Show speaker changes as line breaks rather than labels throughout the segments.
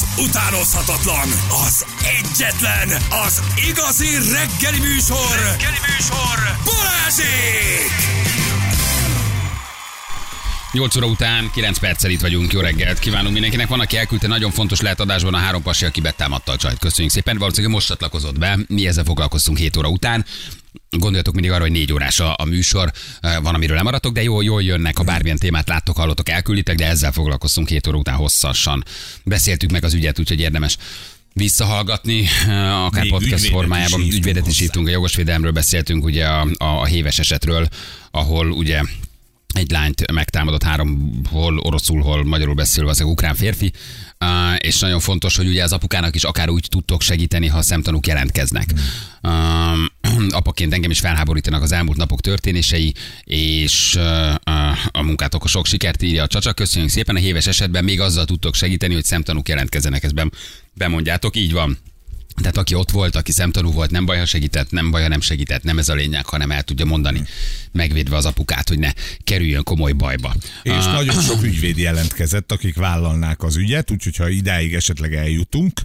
az utánozhatatlan, az egyetlen, az igazi reggeli műsor, reggeli műsor, Balázsék!
8 óra után 9 perccel itt vagyunk. Jó reggelt kívánunk mindenkinek. Van, aki elküldte nagyon fontos lehet adásban a három pasi, aki betámadta a csajt. Köszönjük szépen. Valószínűleg most csatlakozott be. Mi ezzel foglalkoztunk 7 óra után. Gondoljatok mindig arra, hogy négy órás a, a műsor, Eh, van, amiről lemaradtok, de jó, jól jönnek, ha bármilyen témát láttok, hallottok, elkülditek, de ezzel foglalkoztunk 7 óra után hosszasan. Beszéltük meg az ügyet, úgyhogy érdemes visszahallgatni, eh, akár
Még
podcast
ügyvédet
formájában.
is
Ügyvédet is hívtunk, a jogosvédelemről beszéltünk, ugye a, a, a héves esetről, ahol ugye egy lányt megtámadott három, hol oroszul, hol magyarul beszélve az ukrán férfi, uh, és nagyon fontos, hogy ugye az apukának is akár úgy tudtok segíteni, ha szemtanúk jelentkeznek. Um, apaként engem is felháborítanak az elmúlt napok történései, és uh, uh, a munkátokhoz sok sikert írja a csacsa. Köszönjük szépen, a héves esetben még azzal tudtok segíteni, hogy szemtanúk jelentkezzenek, ezt bem- bemondjátok, így van. Tehát aki ott volt, aki szemtanú volt, nem baj, ha segített, nem baj, ha nem segített, nem ez a lényeg, hanem el tudja mondani, megvédve az apukát, hogy ne kerüljön komoly bajba.
És
Ah,
nagyon sok ügyvéd jelentkezett, akik vállalnák az ügyet, úgyhogy ha idáig esetleg eljutunk,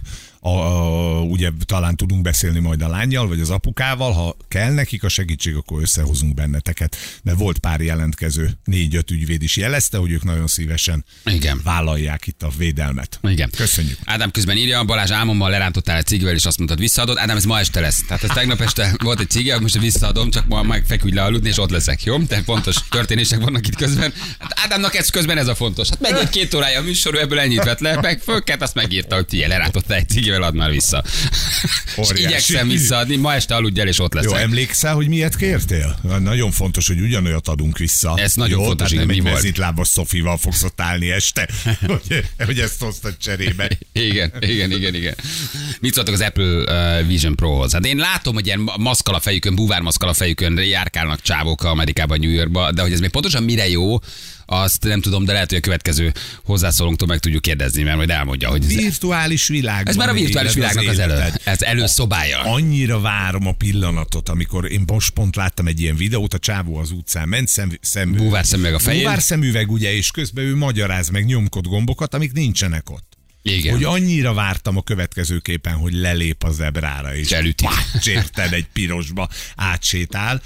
a, a, ugye talán tudunk beszélni majd a lányjal, vagy az apukával, ha kell nekik a segítség, akkor összehozunk benneteket, mert volt pár jelentkező, négy-öt ügyvéd is jelezte, hogy ők nagyon szívesen
Igen.
vállalják itt a védelmet.
Igen.
Köszönjük.
Ádám közben írja, Balázs álmommal lerántottál egy cigivel, és azt mondtad, visszaadod. Ádám, ez ma este lesz. Tehát ez tegnap este volt egy cigi, most visszaadom, csak ma meg feküdj le aludni, és ott leszek, jó? Tehát pontos történések vannak itt közben. Hát Ádámnak ez közben ez a fontos. Hát megy egy két órája a műsor, ebből ennyit vett le, meg fölkelt, azt megírta, hogy tiéd, lerántottál egy cigivel, add már vissza. igyekszem visszaadni, ma este aludj el, és ott
Jó,
leszek.
emlékszel, hogy miért kértél? Nagyon fontos, hogy ugyanolyat adunk vissza.
Ez nagyon
Jó,
fontos, igen,
nem
mi
egy
volt?
mezitlábas Szofival fogsz ott állni este, hogy, hogy ezt hoztad cserébe.
Igen, igen, igen, igen. Mit szóltok az Apple uh, Vision Pro-hoz? Hát én látom, hogy ilyen maszkal a fejükön, búvármaszkal a fejükön járkálnak csávok Amerikában, New Yorkba, de hogy ez még pontosan mire jó, azt nem tudom, de lehet, hogy a következő hozzászólónktól meg tudjuk kérdezni, mert majd elmondja, hogy
Virtuális világ.
ez már a virtuális világnak az elő, ez előszobája.
Annyira várom a pillanatot, amikor én most pont láttam egy ilyen videót, a csávó az utcán ment, szem, szem,
Búvár szemüveg a fején.
Búvár szemüveg, ugye, és közben ő magyaráz meg nyomkod gombokat, amik nincsenek ott.
Igen.
Hogy annyira vártam a következőképpen, hogy lelép a zebrára, és
elüti.
érted, egy pirosba átsétál,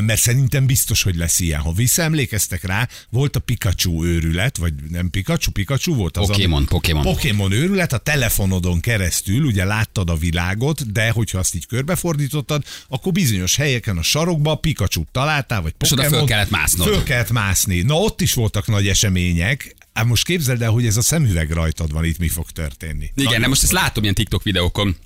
mert szerintem biztos, hogy lesz ilyen. Ha visszaemlékeztek rá, volt a Pikachu őrület, vagy nem Pikachu, Pikachu volt az
Pokémon,
ami-
Pokémon.
Pokémon őrület, a telefonodon keresztül ugye láttad a világot, de hogyha azt így körbefordítottad, akkor bizonyos helyeken a sarokba Pikachu találtál, vagy
És oda
Pokémon.
föl kellett másznod.
Föl kellett mászni. Na ott is voltak nagy események, Ám most képzeld el, hogy ez a szemüveg rajtad van, itt mi fog történni.
Igen,
Nagyon
de most ezt látom ilyen TikTok videókon,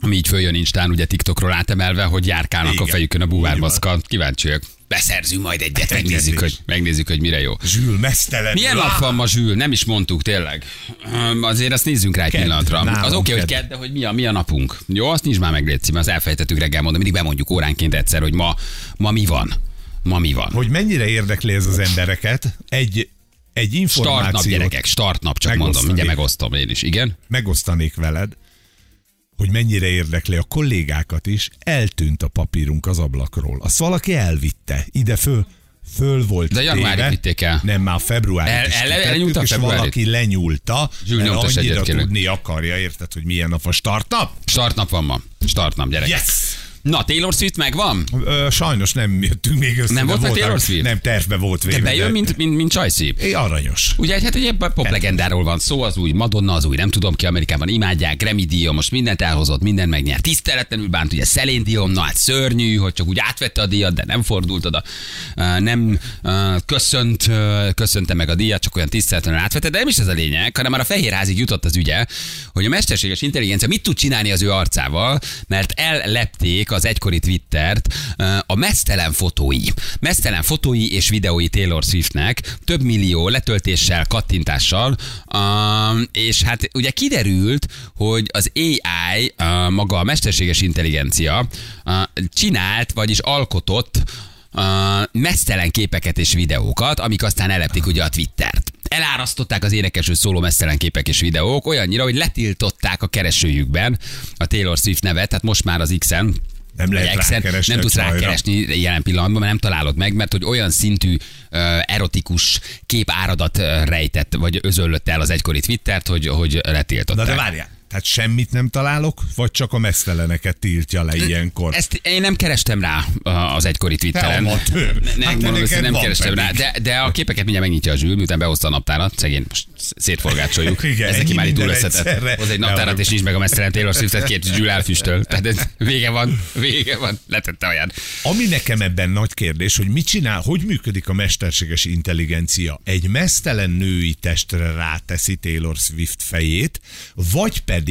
ami így följön Instán, ugye TikTokról átemelve, hogy járkálnak a
Igen.
fejükön a búvármaszkal. Kíváncsi vagyok. Beszerzünk majd egyet, megnézzük, hogy, megnézzük, hogy mire jó.
Zsül, mesztelen.
Milyen nap van ma, Zsül? Nem is mondtuk, tényleg. Azért azt nézzünk rá egy
Kedd.
pillanatra.
Nálam
Az oké, okay, hogy
kedd.
de hogy mi a, mi a napunk. Jó, azt nincs már meg, Léci, mert azt elfejtettük reggel mondani. Mindig bemondjuk óránként egyszer, hogy ma, ma mi van. Ma mi van.
Hogy mennyire érdekli ez az embereket, egy, egy információt
Startnap, gyerekek, startnap, csak mondom, mindjárt megosztom én is, igen.
megosztanék veled, hogy mennyire érdekli a kollégákat is, eltűnt a papírunk az ablakról. Azt valaki elvitte. Ide föl, föl volt
De januárig vitték el.
Nem, már februárig
El- el-
kitettük,
elnyúlta a
és
februárit?
valaki lenyúlta, mert annyira tudni akarja, érted, hogy milyen nap a startnap?
Startnap van ma. Startnap, gyerekek.
Yes!
Na, Taylor Swift megvan?
Ö, sajnos nem jöttünk még össze.
Nem
de
volt meg
voltak-
Taylor Swift?
Nem, tervbe volt
De
véve.
bejön, mint, mint, mint Csajci.
É, aranyos.
Ugye, hát egy pop legendáról van szó, az új Madonna, az új nem tudom ki, Amerikában imádják, Grammy díjon, most mindent elhozott, mindent megnyert. Tiszteletlenül bánt, ugye Szelén díjon, na hát szörnyű, hogy csak úgy átvette a díjat, de nem fordult oda, nem köszönt, köszönte meg a díjat, csak olyan tiszteletlenül átvette, de nem is ez a lényeg, hanem már a Fehérházig jutott az ügye, hogy a mesterséges intelligencia mit tud csinálni az ő arcával, mert ellepték az egykori Twittert a mesztelen fotói. Mesztelen fotói és videói Taylor Swiftnek több millió letöltéssel, kattintással, és hát ugye kiderült, hogy az AI, maga a mesterséges intelligencia csinált, vagyis alkotott mesztelen képeket és videókat, amik aztán eleptik ugye a Twittert. Elárasztották az énekeső szóló mesztelen képek és videók olyannyira, hogy letiltották a keresőjükben a Taylor Swift nevet, tehát most már az X-en
Nem lehet
exen,
rákeresni
nem tudsz rákeresni jelen pillanatban, mert nem találod meg, mert hogy olyan szintű uh, erotikus kép áradat uh, rejtett, vagy özöllött el az egykori Twittert, hogy, hogy
Na
letiltották.
de várjál, tehát semmit nem találok, vagy csak a meszteleneket tiltja le ilyenkor?
Ezt én nem kerestem rá az egykori Twitteren.
Te amatőr.
Ne, ne,
Hát
mondom, nem kerestem
pedig.
rá, de, de a képeket mindjárt megnyitja a zsűr, miután behozta a naptárat, szegény, most szétforgácsoljuk.
Igen,
ez neki már itt túl összetett. Hoz egy naptárat, és nincs meg a mesztelen Taylor Swift-et, két elfüstöl. Tehát ez vége van, vége van, letette olyan.
Ami nekem ebben nagy kérdés, hogy mit csinál, hogy működik a mesterséges intelligencia. Egy mesztelen női testre ráteszi Taylor Swift fejét, vagy pedig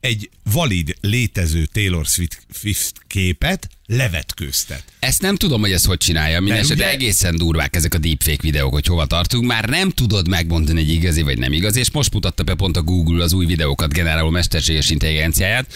egy valid, létező Taylor Swift képet levetkőztet.
Ezt nem tudom, hogy ezt hogy csinálja. Mindenesetre
ugye-
egészen durvák ezek a deepfake videók, hogy hova tartunk. Már nem tudod megmondani, hogy igazi vagy nem igazi, és most mutatta be pont a Google az új videókat generáló mesterséges intelligenciáját.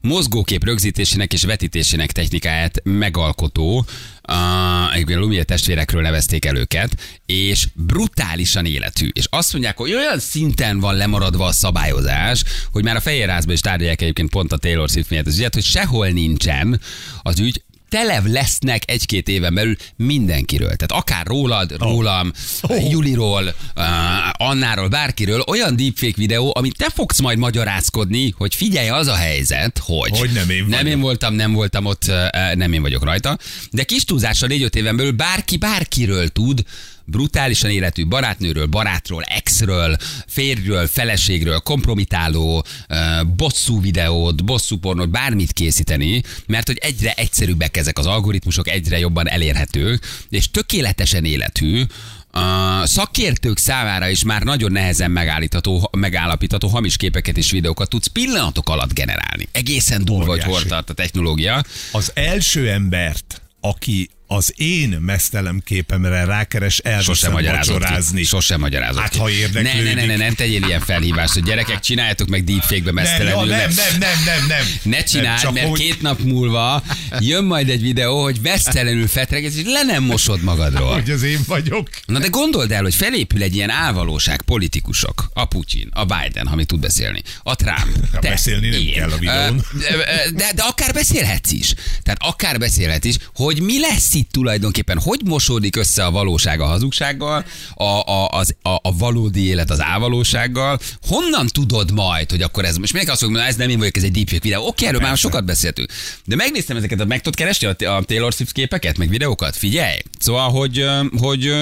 Mozgókép rögzítésének és vetítésének technikáját megalkotó, a, egyébként a Lumière testvérekről nevezték el őket, és brutálisan életű. És azt mondják, hogy olyan szinten van lemaradva a szabályozás, hogy már a fehérházban is tárgyalják egyébként pont a Taylor Swift miatt az ügyet, hogy sehol nincsen az ügy, tele lesznek egy-két éven belül mindenkiről. Tehát akár rólad, rólam,
Oh.
Juliról, uh, Annáról, bárkiről, olyan deepfake videó, amit te fogsz majd magyarázkodni, hogy figyelj, az a helyzet, hogy,
Hogy nem én
nem én voltam, nem voltam ott, uh, nem én vagyok rajta, de kis túlzással 4-5 éven belül bárki bárkiről tud, brutálisan életű barátnőről, barátról, exről, férjről, feleségről, kompromitáló, bosszú videót, bosszú pornót, bármit készíteni, mert hogy egyre egyszerűbbek ezek az algoritmusok, egyre jobban elérhetők, és tökéletesen életű, a szakértők számára is már nagyon nehezen megállítható, megállapítható hamis képeket és videókat tudsz pillanatok alatt generálni. Egészen durva, hogy hol tart a technológia.
Az első embert, aki az én mesztelem képemre rákeres,
magyarázott
vacsorázni.
Sosem magyarázott
Hát, ha
ne,
érdeklődik.
ne, ne, ne, nem tegyél ilyen felhívást, hogy gyerekek, csináljátok meg deepfake-be mesztelenül.
nem, nem, nem, nem, nem.
Ne csináld, mert két nap múlva jön majd egy videó, hogy vesztelenül fetregesz, és le nem mosod magadról.
Hogy az én vagyok.
Na de gondold el, hogy felépül egy ilyen álvalóság politikusok, a Putin, a Biden, ha még tud beszélni, a Trump.
Ja, beszélni nem
én.
kell a videón.
Ö, De, de akár beszélhetsz is. Tehát akár beszélhetsz is, hogy mi lesz itt tulajdonképpen, hogy mosódik össze a valóság a hazugsággal, a, a, az, a, a valódi élet az álvalósággal. Honnan tudod majd, hogy akkor ez, most mindenki azt mondja, ez nem én vagyok, ez egy deepfake videó. Oké, erről már
Persze.
sokat beszéltünk. De megnéztem ezeket, meg tudod keresni a, a Taylor Swift képeket, meg videókat? Figyelj! Szóval, hogy, hogy,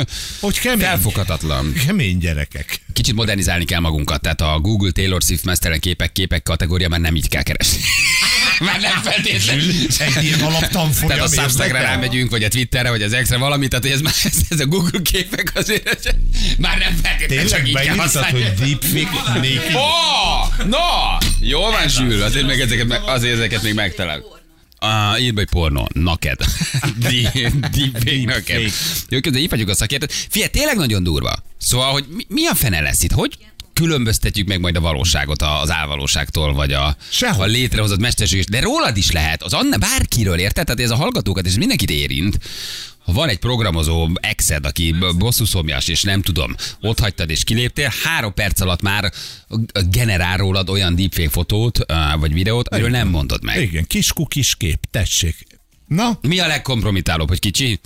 Hogy kemény.
felfoghatatlan.
Kemény gyerekek.
Kicsit modernizálni kell magunkat, tehát a Google Taylor Swift mesztelen képek, képek kategória már nem így kell keresni. már nem feltétlenül.
Egy ilyen alaptanfolyam.
Tehát a Substackra
érdekel?
rámegyünk, vagy a Twitterre, vagy az X-re valamit, tehát ez, már, ez, ez a Google képek azért már nem feltétlenül csak így kell használni.
hogy deepfake naked.
Ó, no! Jó van, Zsül, azért, meg ezeket, azért ezeket még megtalál. Uh, írd be, hogy pornó, naked. Deep- Deepfake naked. Jó, közben így vagyunk a szakértőt. Figyelj, tényleg nagyon durva. Szóval, hogy mi, mi a fene lesz itt? Hogy különböztetjük meg majd a valóságot az álvalóságtól, vagy a,
Sehol.
a létrehozott mesterséges. De rólad is lehet, az Anna bárkiről érted, tehát ez a hallgatókat, és mindenkit érint. Ha van egy programozó exed, aki bosszuszomjas, és nem tudom, ott hagytad és kiléptél, három perc alatt már generál rólad olyan deepfake fotót, vagy videót, amiről nem mondod meg.
Igen, kis kis kép, tessék. Na,
Mi a legkompromitálóbb, hogy kicsi?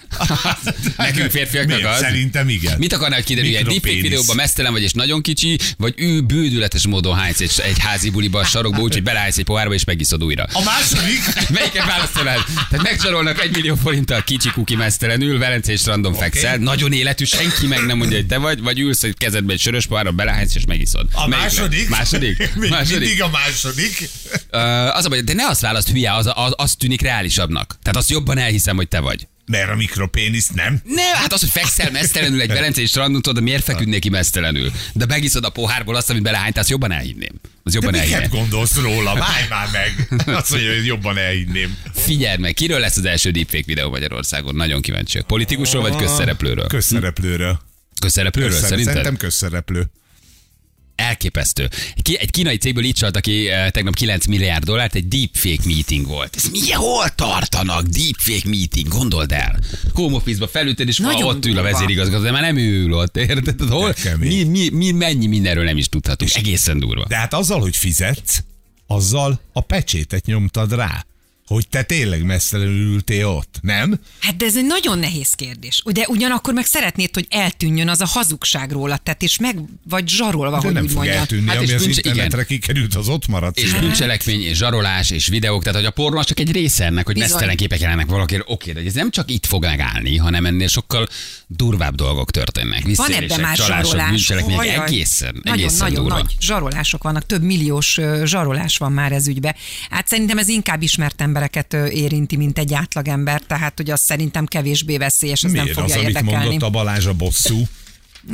Nekünk férfiaknak
miért?
az.
Szerintem igen.
Mit akarnál, hogy? Egy deepfake videóban mesztelen vagy és nagyon kicsi, vagy ő bődületes módon hánysz egy, egy házi buliba a sarokba, úgyhogy belehánysz egy pohárba és megiszod újra.
A második,
Melyiket választanál? Tehát megcsalolnak egy millió forinttal kicsi kuki mesztelenül, Velencei strandon okay. fekszel, nagyon életű, senki meg nem mondja, hogy te vagy, vagy ülsz egy kezedbe egy sörös pohárba, belehánysz és megiszod.
a
Melyik
második.
le- Második?
Még
második?
mindig a második.
Ö, az a baj, de ne azt választ hülye, az, az, az tűnik reálisabbnak. Tehát azt jobban elhiszem, hogy te vagy.
Mert a mikropénisz nem.
Nem, hát az, hogy fekszel mesztelenül egy velencei strandon, tudod, miért feküdnék ki mesztelenül? De megiszod a pohárból azt, amit belehánytál, azt jobban elhinném. Az
De
jobban
miket
elhinném.
gondolsz róla? Válj már meg. Azt mondja, hogy jobban elhinném.
Figyeld meg, kiről lesz az első deepfake videó Magyarországon? Nagyon kíváncsi vagyok. Politikusról vagy közszereplőről?
Közszereplőről.
Közszereplőről
Közszer-
szerinted?
Szerintem közszereplő.
Elképesztő. Egy kínai cégből így csaltak ki eh, tegnap 9 milliárd dollárt, egy deepfake meeting volt. Ez milyen, hol tartanak? Deepfake meeting, gondold el. Home office-ba felülted, és
Nagyon
ott ül a vezérigazgató, de már nem ül ott, érted? Hol, mi, mi, mi, mennyi mindenről nem is tudhatunk. Egészen durva.
De hát azzal, hogy fizetsz, azzal a pecsétet nyomtad rá. Hogy te tényleg messzelenül ültél ott, nem?
Hát de ez egy nagyon nehéz kérdés. Ugye ugyanakkor meg szeretnéd, hogy eltűnjön az a hazugság róla, tehát és meg vagy zsarolva,
De
hogy
nem
úgy
fog
mondja.
eltűnni,
Hát
ami
és
az
bűncs-
internetre
igen.
kikerült, az ott maradt.
És bűncselekmény, és zsarolás, és videók, tehát hogy a pornó az csak egy része ennek, hogy
Bizony.
mesztelen képek jelennek valaki, oké, de ez nem csak itt fog megállni, hanem ennél sokkal durvább dolgok történnek.
Van ebben már
csalások,
zsarolás.
bűncselekmények, egészen,
nagyon,
egészen
nagyon
durva.
nagy zsarolások vannak, több milliós zsarolás van már ez ügybe. Hát szerintem ez inkább ismert embereket érinti, mint egy átlagember, tehát hogy az szerintem kevésbé veszélyes, ez nem
Miért? Az,
fogja
amit
érdekelni.
mondott a Balázs a bosszú.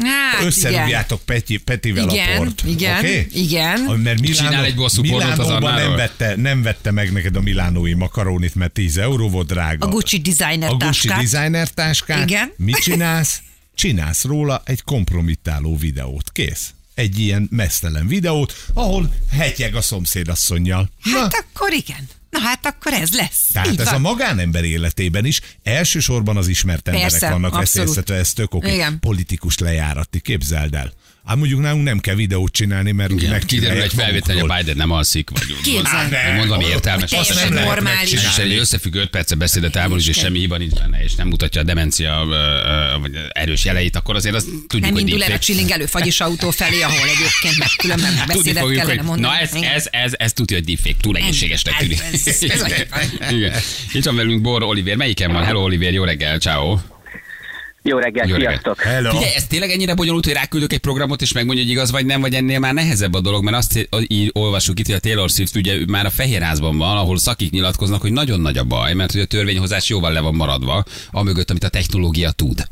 Hát.
Összerúgjátok Peti, Petivel
Igen,
a port.
igen,
oké?
igen.
Mert Milánó,
Csinál egy bosszú pornót az
Milánóban nem vette, nem vette meg neked a milánói makaronit, mert 10 euró volt drága.
A Gucci designer
a Gucci
táskát.
designer táskát.
Igen.
Mit csinálsz? Csinálsz róla egy kompromittáló videót. Kész. Egy ilyen mesztelen videót, ahol hetyeg a szomszédasszonynal.
Hát akkor igen. Na hát akkor ez lesz.
Tehát
Így
ez
van.
a magánember életében is elsősorban az ismert emberek
Persze,
vannak
abszolút.
veszélyeztetve, ez tök oké. Politikus lejárati, képzeld el. Ám mondjuk nálunk nem kell videót csinálni, mert
Igen,
meg
kiderül egy felvétel, hogy a Biden nem alszik, vagy
Képzeld.
vagy mondom, valami
Hogy
értelmes. azt nem lehet
normális.
És egy összefüggő 5 percet beszédet elmond, és semmi hiba nincs benne, és nem mutatja a demencia vagy erős jeleit, akkor azért azt tudjuk,
Nem
hogy
indul el a
deepfake.
csillingelő fagyis autó felé, ahol egyébként meg különben beszédet
fogjuk,
kellene mondani.
na ez, ez, ez, ez tudja, hogy deepfake, túl egészségesnek
Ez-
tűnik. Igen. Itt van velünk Bor Oliver. Melyiken van? Hello Oliver, jó reggel, ciao.
Jó reggelt,
Jó reggelt.
sziasztok!
Hello.
Figyelj, ez tényleg ennyire bonyolult, hogy ráküldök egy programot, és megmondja, hogy igaz vagy nem, vagy ennél már nehezebb a dolog, mert azt így olvassuk itt, hogy a Taylor Swift ugye már a Fehérházban van, ahol szakik nyilatkoznak, hogy nagyon nagy a baj, mert hogy a törvényhozás jóval le van maradva, amögött, amit a technológia tud.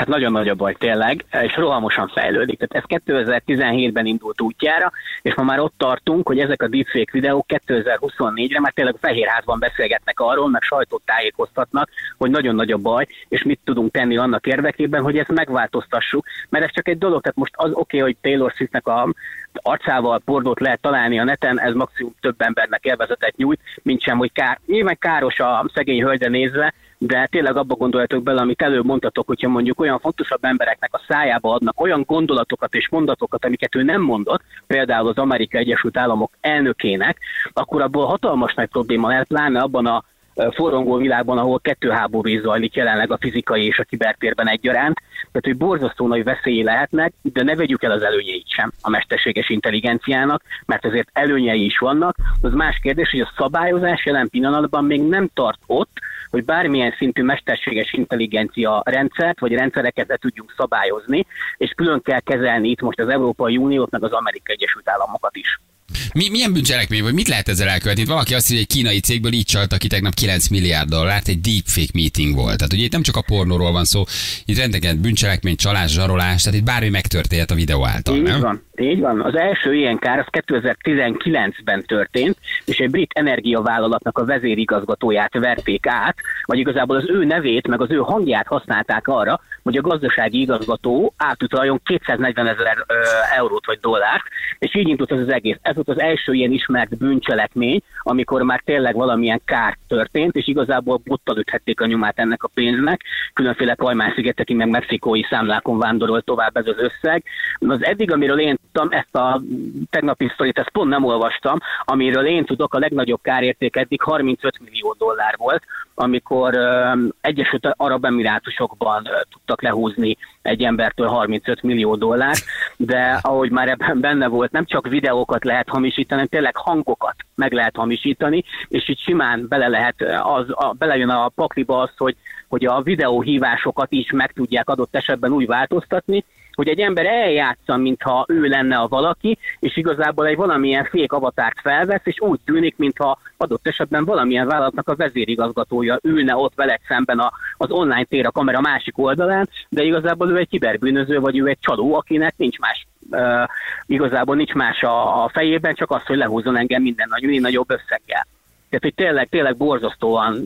Hát nagyon nagy a baj tényleg, és rohamosan fejlődik. Tehát ez 2017-ben indult útjára, és ma már ott tartunk, hogy ezek a deepfake videók 2024-re már tényleg a Fehérházban beszélgetnek arról, meg sajtót tájékoztatnak, hogy nagyon nagy a baj, és mit tudunk tenni annak érdekében, hogy ezt megváltoztassuk. Mert ez csak egy dolog, tehát most az oké, okay, hogy Taylor Swiftnek a arcával pornót lehet találni a neten, ez maximum több embernek élvezetet nyújt, mint sem, hogy kár. Nyilván káros a szegény hölgyre nézve, de tényleg abba gondoljatok bele, amit előbb mondtatok, hogyha mondjuk olyan fontosabb embereknek a szájába adnak olyan gondolatokat és mondatokat, amiket ő nem mondott, például az Amerika Egyesült Államok elnökének, akkor abból hatalmas nagy probléma lehet, pláne abban a forrongó világban, ahol kettő háború zajlik jelenleg a fizikai és a kibertérben egyaránt. Tehát, hogy borzasztó nagy veszélyei lehetnek, de ne vegyük el az előnyeit sem a mesterséges intelligenciának, mert azért előnyei is vannak. Az más kérdés, hogy a szabályozás jelen pillanatban még nem tart ott, hogy bármilyen szintű mesterséges intelligencia rendszert vagy rendszereket le tudjunk szabályozni, és külön kell kezelni itt most az Európai Uniót, meg az Amerikai Egyesült Államokat is.
Mi, milyen bűncselekmény, vagy mit lehet ezzel elkövetni? Itt valaki azt mondja, hogy egy kínai cégből így csaltak ki tegnap 9 milliárd dollárt, egy deepfake meeting volt. Tehát ugye itt nem csak a pornóról van szó, itt rengeteg bűncselekmény, csalás, zsarolás, tehát itt bármi megtörténhet a videó által,
Így
nem?
van, így van. Az első ilyen kár az 2019-ben történt, és egy brit energiavállalatnak a vezérigazgatóját verték át, vagy igazából az ő nevét, meg az ő hangját használták arra, hogy a gazdasági igazgató átutaljon 240 ezer eurót vagy dollárt, és így indult ez az egész. Ez volt az első ilyen ismert bűncselekmény, amikor már tényleg valamilyen kár történt, és igazából bottal üthették a nyomát ennek a pénznek, különféle Kajmán-szigeteki, meg mexikói számlákon vándorolt tovább ez az összeg. Az eddig, amiről én tudtam, ezt a tegnapi sztorit, ezt pont nem olvastam, amiről én tudok, a legnagyobb kárérték eddig 35 millió dollár volt, amikor Egyesült Arab Emirátusokban tudtak lehúzni egy embertől 35 millió dollárt, de ahogy már ebben benne volt, nem csak videókat lehet hamisítani, hanem tényleg hangokat meg lehet hamisítani, és itt simán bele lehet, az, a, belejön a pakliba az, hogy, hogy a videóhívásokat is meg tudják adott esetben úgy változtatni, hogy egy ember eljátsza, mintha ő lenne a valaki, és igazából egy valamilyen fék avatárt felvesz, és úgy tűnik, mintha adott esetben valamilyen vállalatnak a vezérigazgatója ülne ott veled szemben a, az online tér a kamera másik oldalán, de igazából ő egy kiberbűnöző, vagy ő egy csaló, akinek nincs más uh, igazából nincs más a, a fejében, csak az, hogy lehúzzon engem minden nagy, minden nagyobb összeggel. Tehát, hogy tényleg, tényleg borzasztóan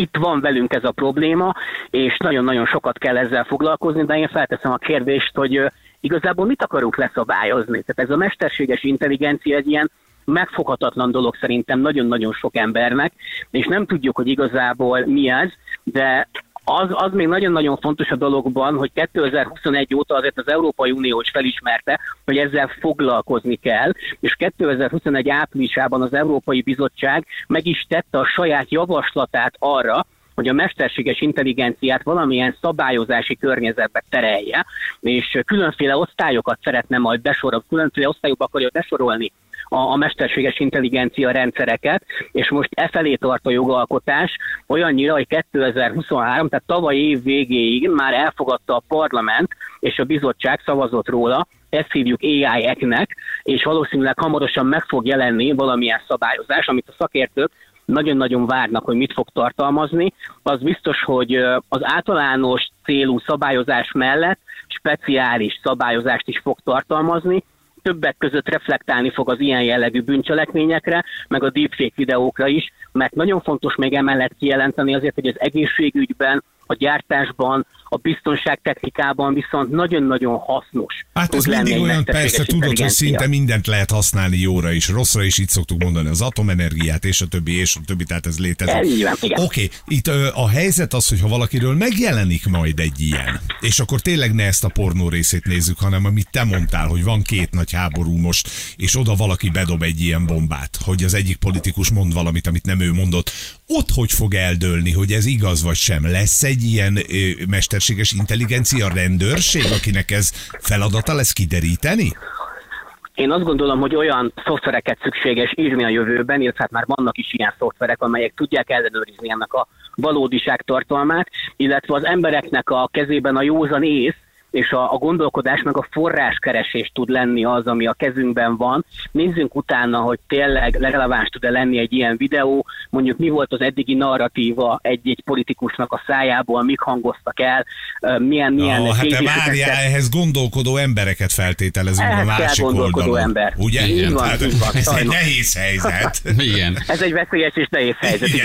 itt van velünk ez a probléma, és nagyon-nagyon sokat kell ezzel foglalkozni, de én felteszem a kérdést, hogy igazából mit akarunk leszabályozni. Tehát ez a mesterséges intelligencia egy ilyen megfoghatatlan dolog szerintem nagyon-nagyon sok embernek, és nem tudjuk, hogy igazából mi ez, de az, az még nagyon-nagyon fontos a dologban, hogy 2021 óta azért az Európai Unió is felismerte, hogy ezzel foglalkozni kell, és 2021 áprilisában az Európai Bizottság meg is tette a saját javaslatát arra, hogy a mesterséges intelligenciát valamilyen szabályozási környezetbe terelje, és különféle osztályokat szeretne majd besorolni, különféle osztályokba akarja besorolni a, a mesterséges intelligencia rendszereket, és most e felé tart a jogalkotás, olyannyira, hogy 2023, tehát tavaly év végéig már elfogadta a parlament, és a bizottság szavazott róla, ezt hívjuk AI-eknek, és valószínűleg hamarosan meg fog jelenni valamilyen szabályozás, amit a szakértők nagyon-nagyon várnak, hogy mit fog tartalmazni. Az biztos, hogy az általános célú szabályozás mellett speciális szabályozást is fog tartalmazni, többek között reflektálni fog az ilyen jellegű bűncselekményekre, meg a deepfake videókra is, mert nagyon fontos még emellett kijelenteni azért, hogy az egészségügyben, a gyártásban, a biztonságtechnikában viszont nagyon-nagyon hasznos.
Hát ez mindig olyan, persze tudod, hogy szinte mindent lehet használni jóra is, rosszra is, itt szoktuk mondani az atomenergiát, és a többi, és a többi, tehát ez létezik. Oké, okay. itt ö, a helyzet az, hogy ha valakiről megjelenik majd egy ilyen, és akkor tényleg ne ezt a pornó részét nézzük, hanem amit te mondtál, hogy van két nagy háború most, és oda valaki bedob egy ilyen bombát, hogy az egyik politikus mond valamit, amit nem ő mondott, ott hogy fog eldőlni, hogy ez igaz vagy sem? Lesz egy ilyen ö, mesterséges intelligencia rendőrség, akinek ez feladata lesz kideríteni?
Én azt gondolom, hogy olyan szoftvereket szükséges írni a jövőben, illetve hát már vannak is ilyen szoftverek, amelyek tudják ellenőrizni ennek a valódiság tartalmát, illetve az embereknek a kezében a józan ész, és a, a gondolkodás meg a forráskeresés tud lenni az, ami a kezünkben van. Nézzünk utána, hogy tényleg releváns tud-e lenni egy ilyen videó, mondjuk mi volt az eddigi narratíva egy-egy politikusnak a szájából, mik hangoztak el, milyen, milyen
oh, hát várjál, ehhez gondolkodó embereket feltételezünk ehhez a másik gondolkodó oldalon. ember. Ugye?
Így van, hát, így van,
ez egy nehéz helyzet.
igen.
Ez egy veszélyes és nehéz helyzet, igen.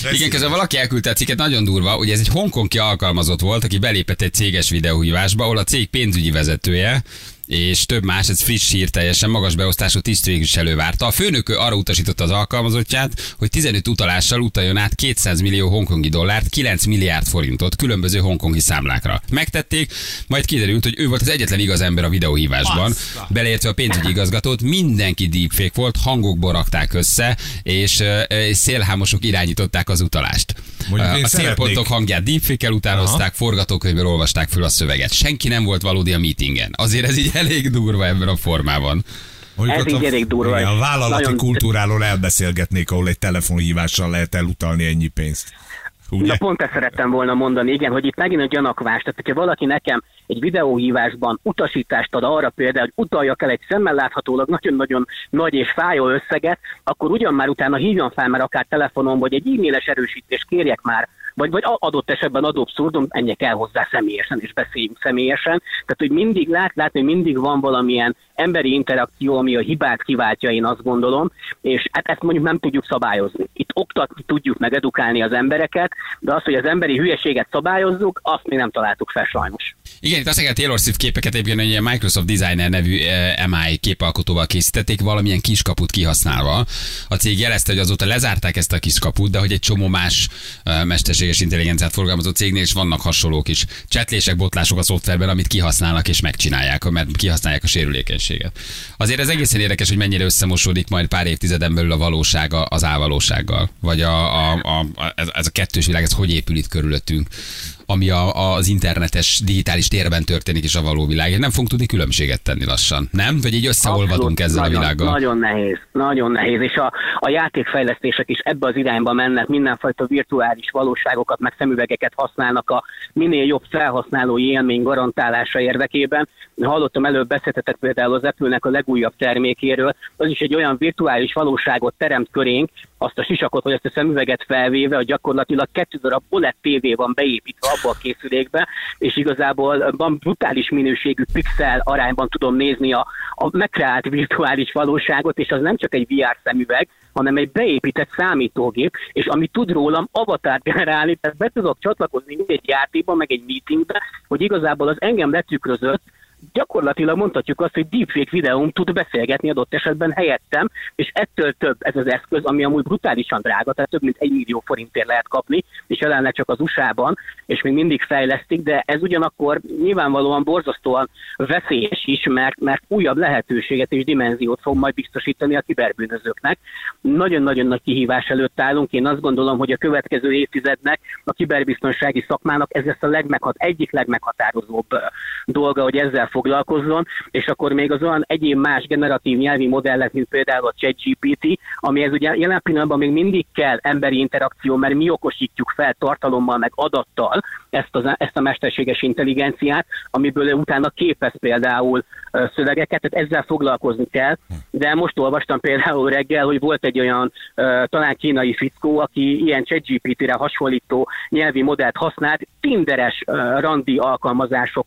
Igen,
igen közben valaki elküldte a cikket, nagyon durva, hogy ez egy hongkongi alkalmazott volt, aki belépett egy céges videóhívásba, ahol a cég pénzügyi vezetője és több más, ez friss hír teljesen magas beosztású tisztviselő várta. A főnök arra utasította az alkalmazottját, hogy 15 utalással utaljon át 200 millió hongkongi dollárt, 9 milliárd forintot különböző hongkongi számlákra. Megtették, majd kiderült, hogy ő volt az egyetlen igaz ember a videóhívásban, beleértve a pénzügyi igazgatót, mindenki deepfake volt, hangokból rakták össze, és, és szélhámosok irányították az utalást. Mondjuk a szélpontok hangját deepfake-el utánozták, forgatókönyvből olvasták föl a szöveget. Senki nem volt valódi a meetingen. Azért ez így elég durva ebben a formában.
Mondjuk Ez így elég durva.
a vállalati nagyon... kultúráról elbeszélgetnék, ahol egy telefonhívással lehet elutalni ennyi pénzt.
Ugye? Na pont ezt szerettem volna mondani, igen, hogy itt megint a gyanakvás. Tehát, hogyha valaki nekem egy videóhívásban utasítást ad arra például, hogy utaljak el egy szemmel láthatólag nagyon-nagyon nagy és fájó összeget, akkor ugyan már utána hívjon fel, mert akár telefonon, vagy egy e-mailes erősítést kérjek már vagy, vagy adott esetben adó abszurdum, menjek el hozzá személyesen, és beszéljünk személyesen. Tehát, hogy mindig lát, látni, hogy mindig van valamilyen emberi interakció, ami a hibát kiváltja, én azt gondolom, és hát ezt mondjuk nem tudjuk szabályozni. Itt oktatni tudjuk meg edukálni az embereket, de az, hogy az emberi hülyeséget szabályozzuk, azt még nem találtuk fel sajnos.
Igen, itt azt a Taylor Swift képeket egyébként egy Microsoft Designer nevű eh, MI képalkotóval készítették, valamilyen kiskaput kihasználva. A cég jelezte, hogy azóta lezárták ezt a kiskaput, de hogy egy csomó más eh, mesterséges intelligenciát forgalmazó cégnél is vannak hasonlók is. Csetlések, botlások a szoftverben, amit kihasználnak és megcsinálják, mert kihasználják a sérülékenységet. Azért ez egészen érdekes, hogy mennyire összemosódik majd pár évtizeden belül a valósága az álvalósággal. Vagy a, a, a, a, ez a kettős világ, ez hogy épül itt körülöttünk ami a, az internetes digitális térben történik, és a való világ. Nem fogunk tudni különbséget tenni lassan, nem? Vagy így összeolvadunk ezzel
nagyon,
a világgal?
Nagyon nehéz, nagyon nehéz, és a, a játékfejlesztések is ebbe az irányba mennek, mindenfajta virtuális valóságokat, meg szemüvegeket használnak a minél jobb felhasználói élmény garantálása érdekében. Hallottam előbb beszéltetek például az apple a legújabb termékéről, az is egy olyan virtuális valóságot teremt körénk, azt a sisakot, vagy azt a szemüveget felvéve, hogy gyakorlatilag kettő darab OLED TV van beépítve abba a készülékbe, és igazából van brutális minőségű pixel arányban tudom nézni a, a megkreált virtuális valóságot, és az nem csak egy VR szemüveg, hanem egy beépített számítógép, és ami tud rólam avatar generálni, tehát be tudok csatlakozni egy játékba, meg egy meetingbe, hogy igazából az engem letükrözött gyakorlatilag mondhatjuk azt, hogy deepfake videóm tud beszélgetni adott esetben helyettem, és ettől több ez az eszköz, ami amúgy brutálisan drága, tehát több mint egy millió forintért lehet kapni, és jelenleg csak az USA-ban, és még mindig fejlesztik, de ez ugyanakkor nyilvánvalóan borzasztóan veszélyes is, mert, mert újabb lehetőséget és dimenziót fog majd biztosítani a kiberbűnözőknek. Nagyon-nagyon nagy kihívás előtt állunk. Én azt gondolom, hogy a következő évtizednek a kiberbiztonsági szakmának ez lesz a legmeghat, egyik legmeghatározóbb dolga, hogy ezzel foglalkozzon, és akkor még az olyan egyéb más generatív nyelvi modellek, mint például a ChatGPT, amihez ugye jelen pillanatban még mindig kell emberi interakció, mert mi okosítjuk fel tartalommal, meg adattal ezt, az, ezt a mesterséges intelligenciát, amiből utána képez például szövegeket, tehát ezzel foglalkozni kell. De most olvastam például reggel, hogy volt egy olyan talán kínai fickó, aki ilyen ChatGPT-re hasonlító nyelvi modellt használt tinderes randi alkalmazások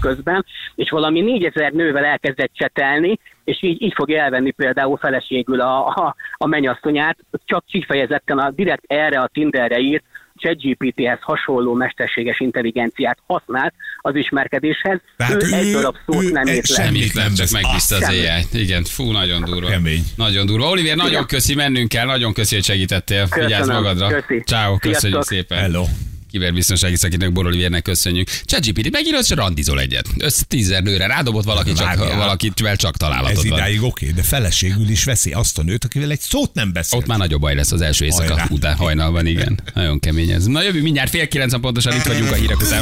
közben, és valami 4000 nővel elkezdett csetelni, és így, így fog elvenni például feleségül a, a, a mennyasszonyát, csak kifejezetten a direkt erre a Tinderre írt ChatGPT-hez hasonló mesterséges intelligenciát használt az ismerkedéshez.
Tehát
ő,
ő-
egy darab szót
ő
nem ért le.
semmi-
Semmit nem, csak megbízta az éjjel. Igen, fú, nagyon durva.
Kemény.
Nagyon durva. Oliver, nagyon
Igen.
köszi, mennünk kell, nagyon köszi, hogy segítettél. Vigyázz
Köszönöm.
magadra.
Köszi.
Ciao, köszönjük
Sziasztok.
szépen.
Hello.
Kiberbiztonsági szakértőnek Bor Olivérnek köszönjük. ChatGPT megírod, és randizol egyet. Össze tízzer nőre rádobott valaki, csak,
Vágjál.
valakivel csak
Ez
találatod van.
idáig oké, de feleségül is veszi azt a nőt, akivel egy szót nem beszél.
Ott már nagyobb baj lesz az első éjszaka
Hajrá.
után hajnalban, igen. Nagyon kemény ez. Na jövő mindjárt fél kilenc pontosan itt vagyunk a hírek után.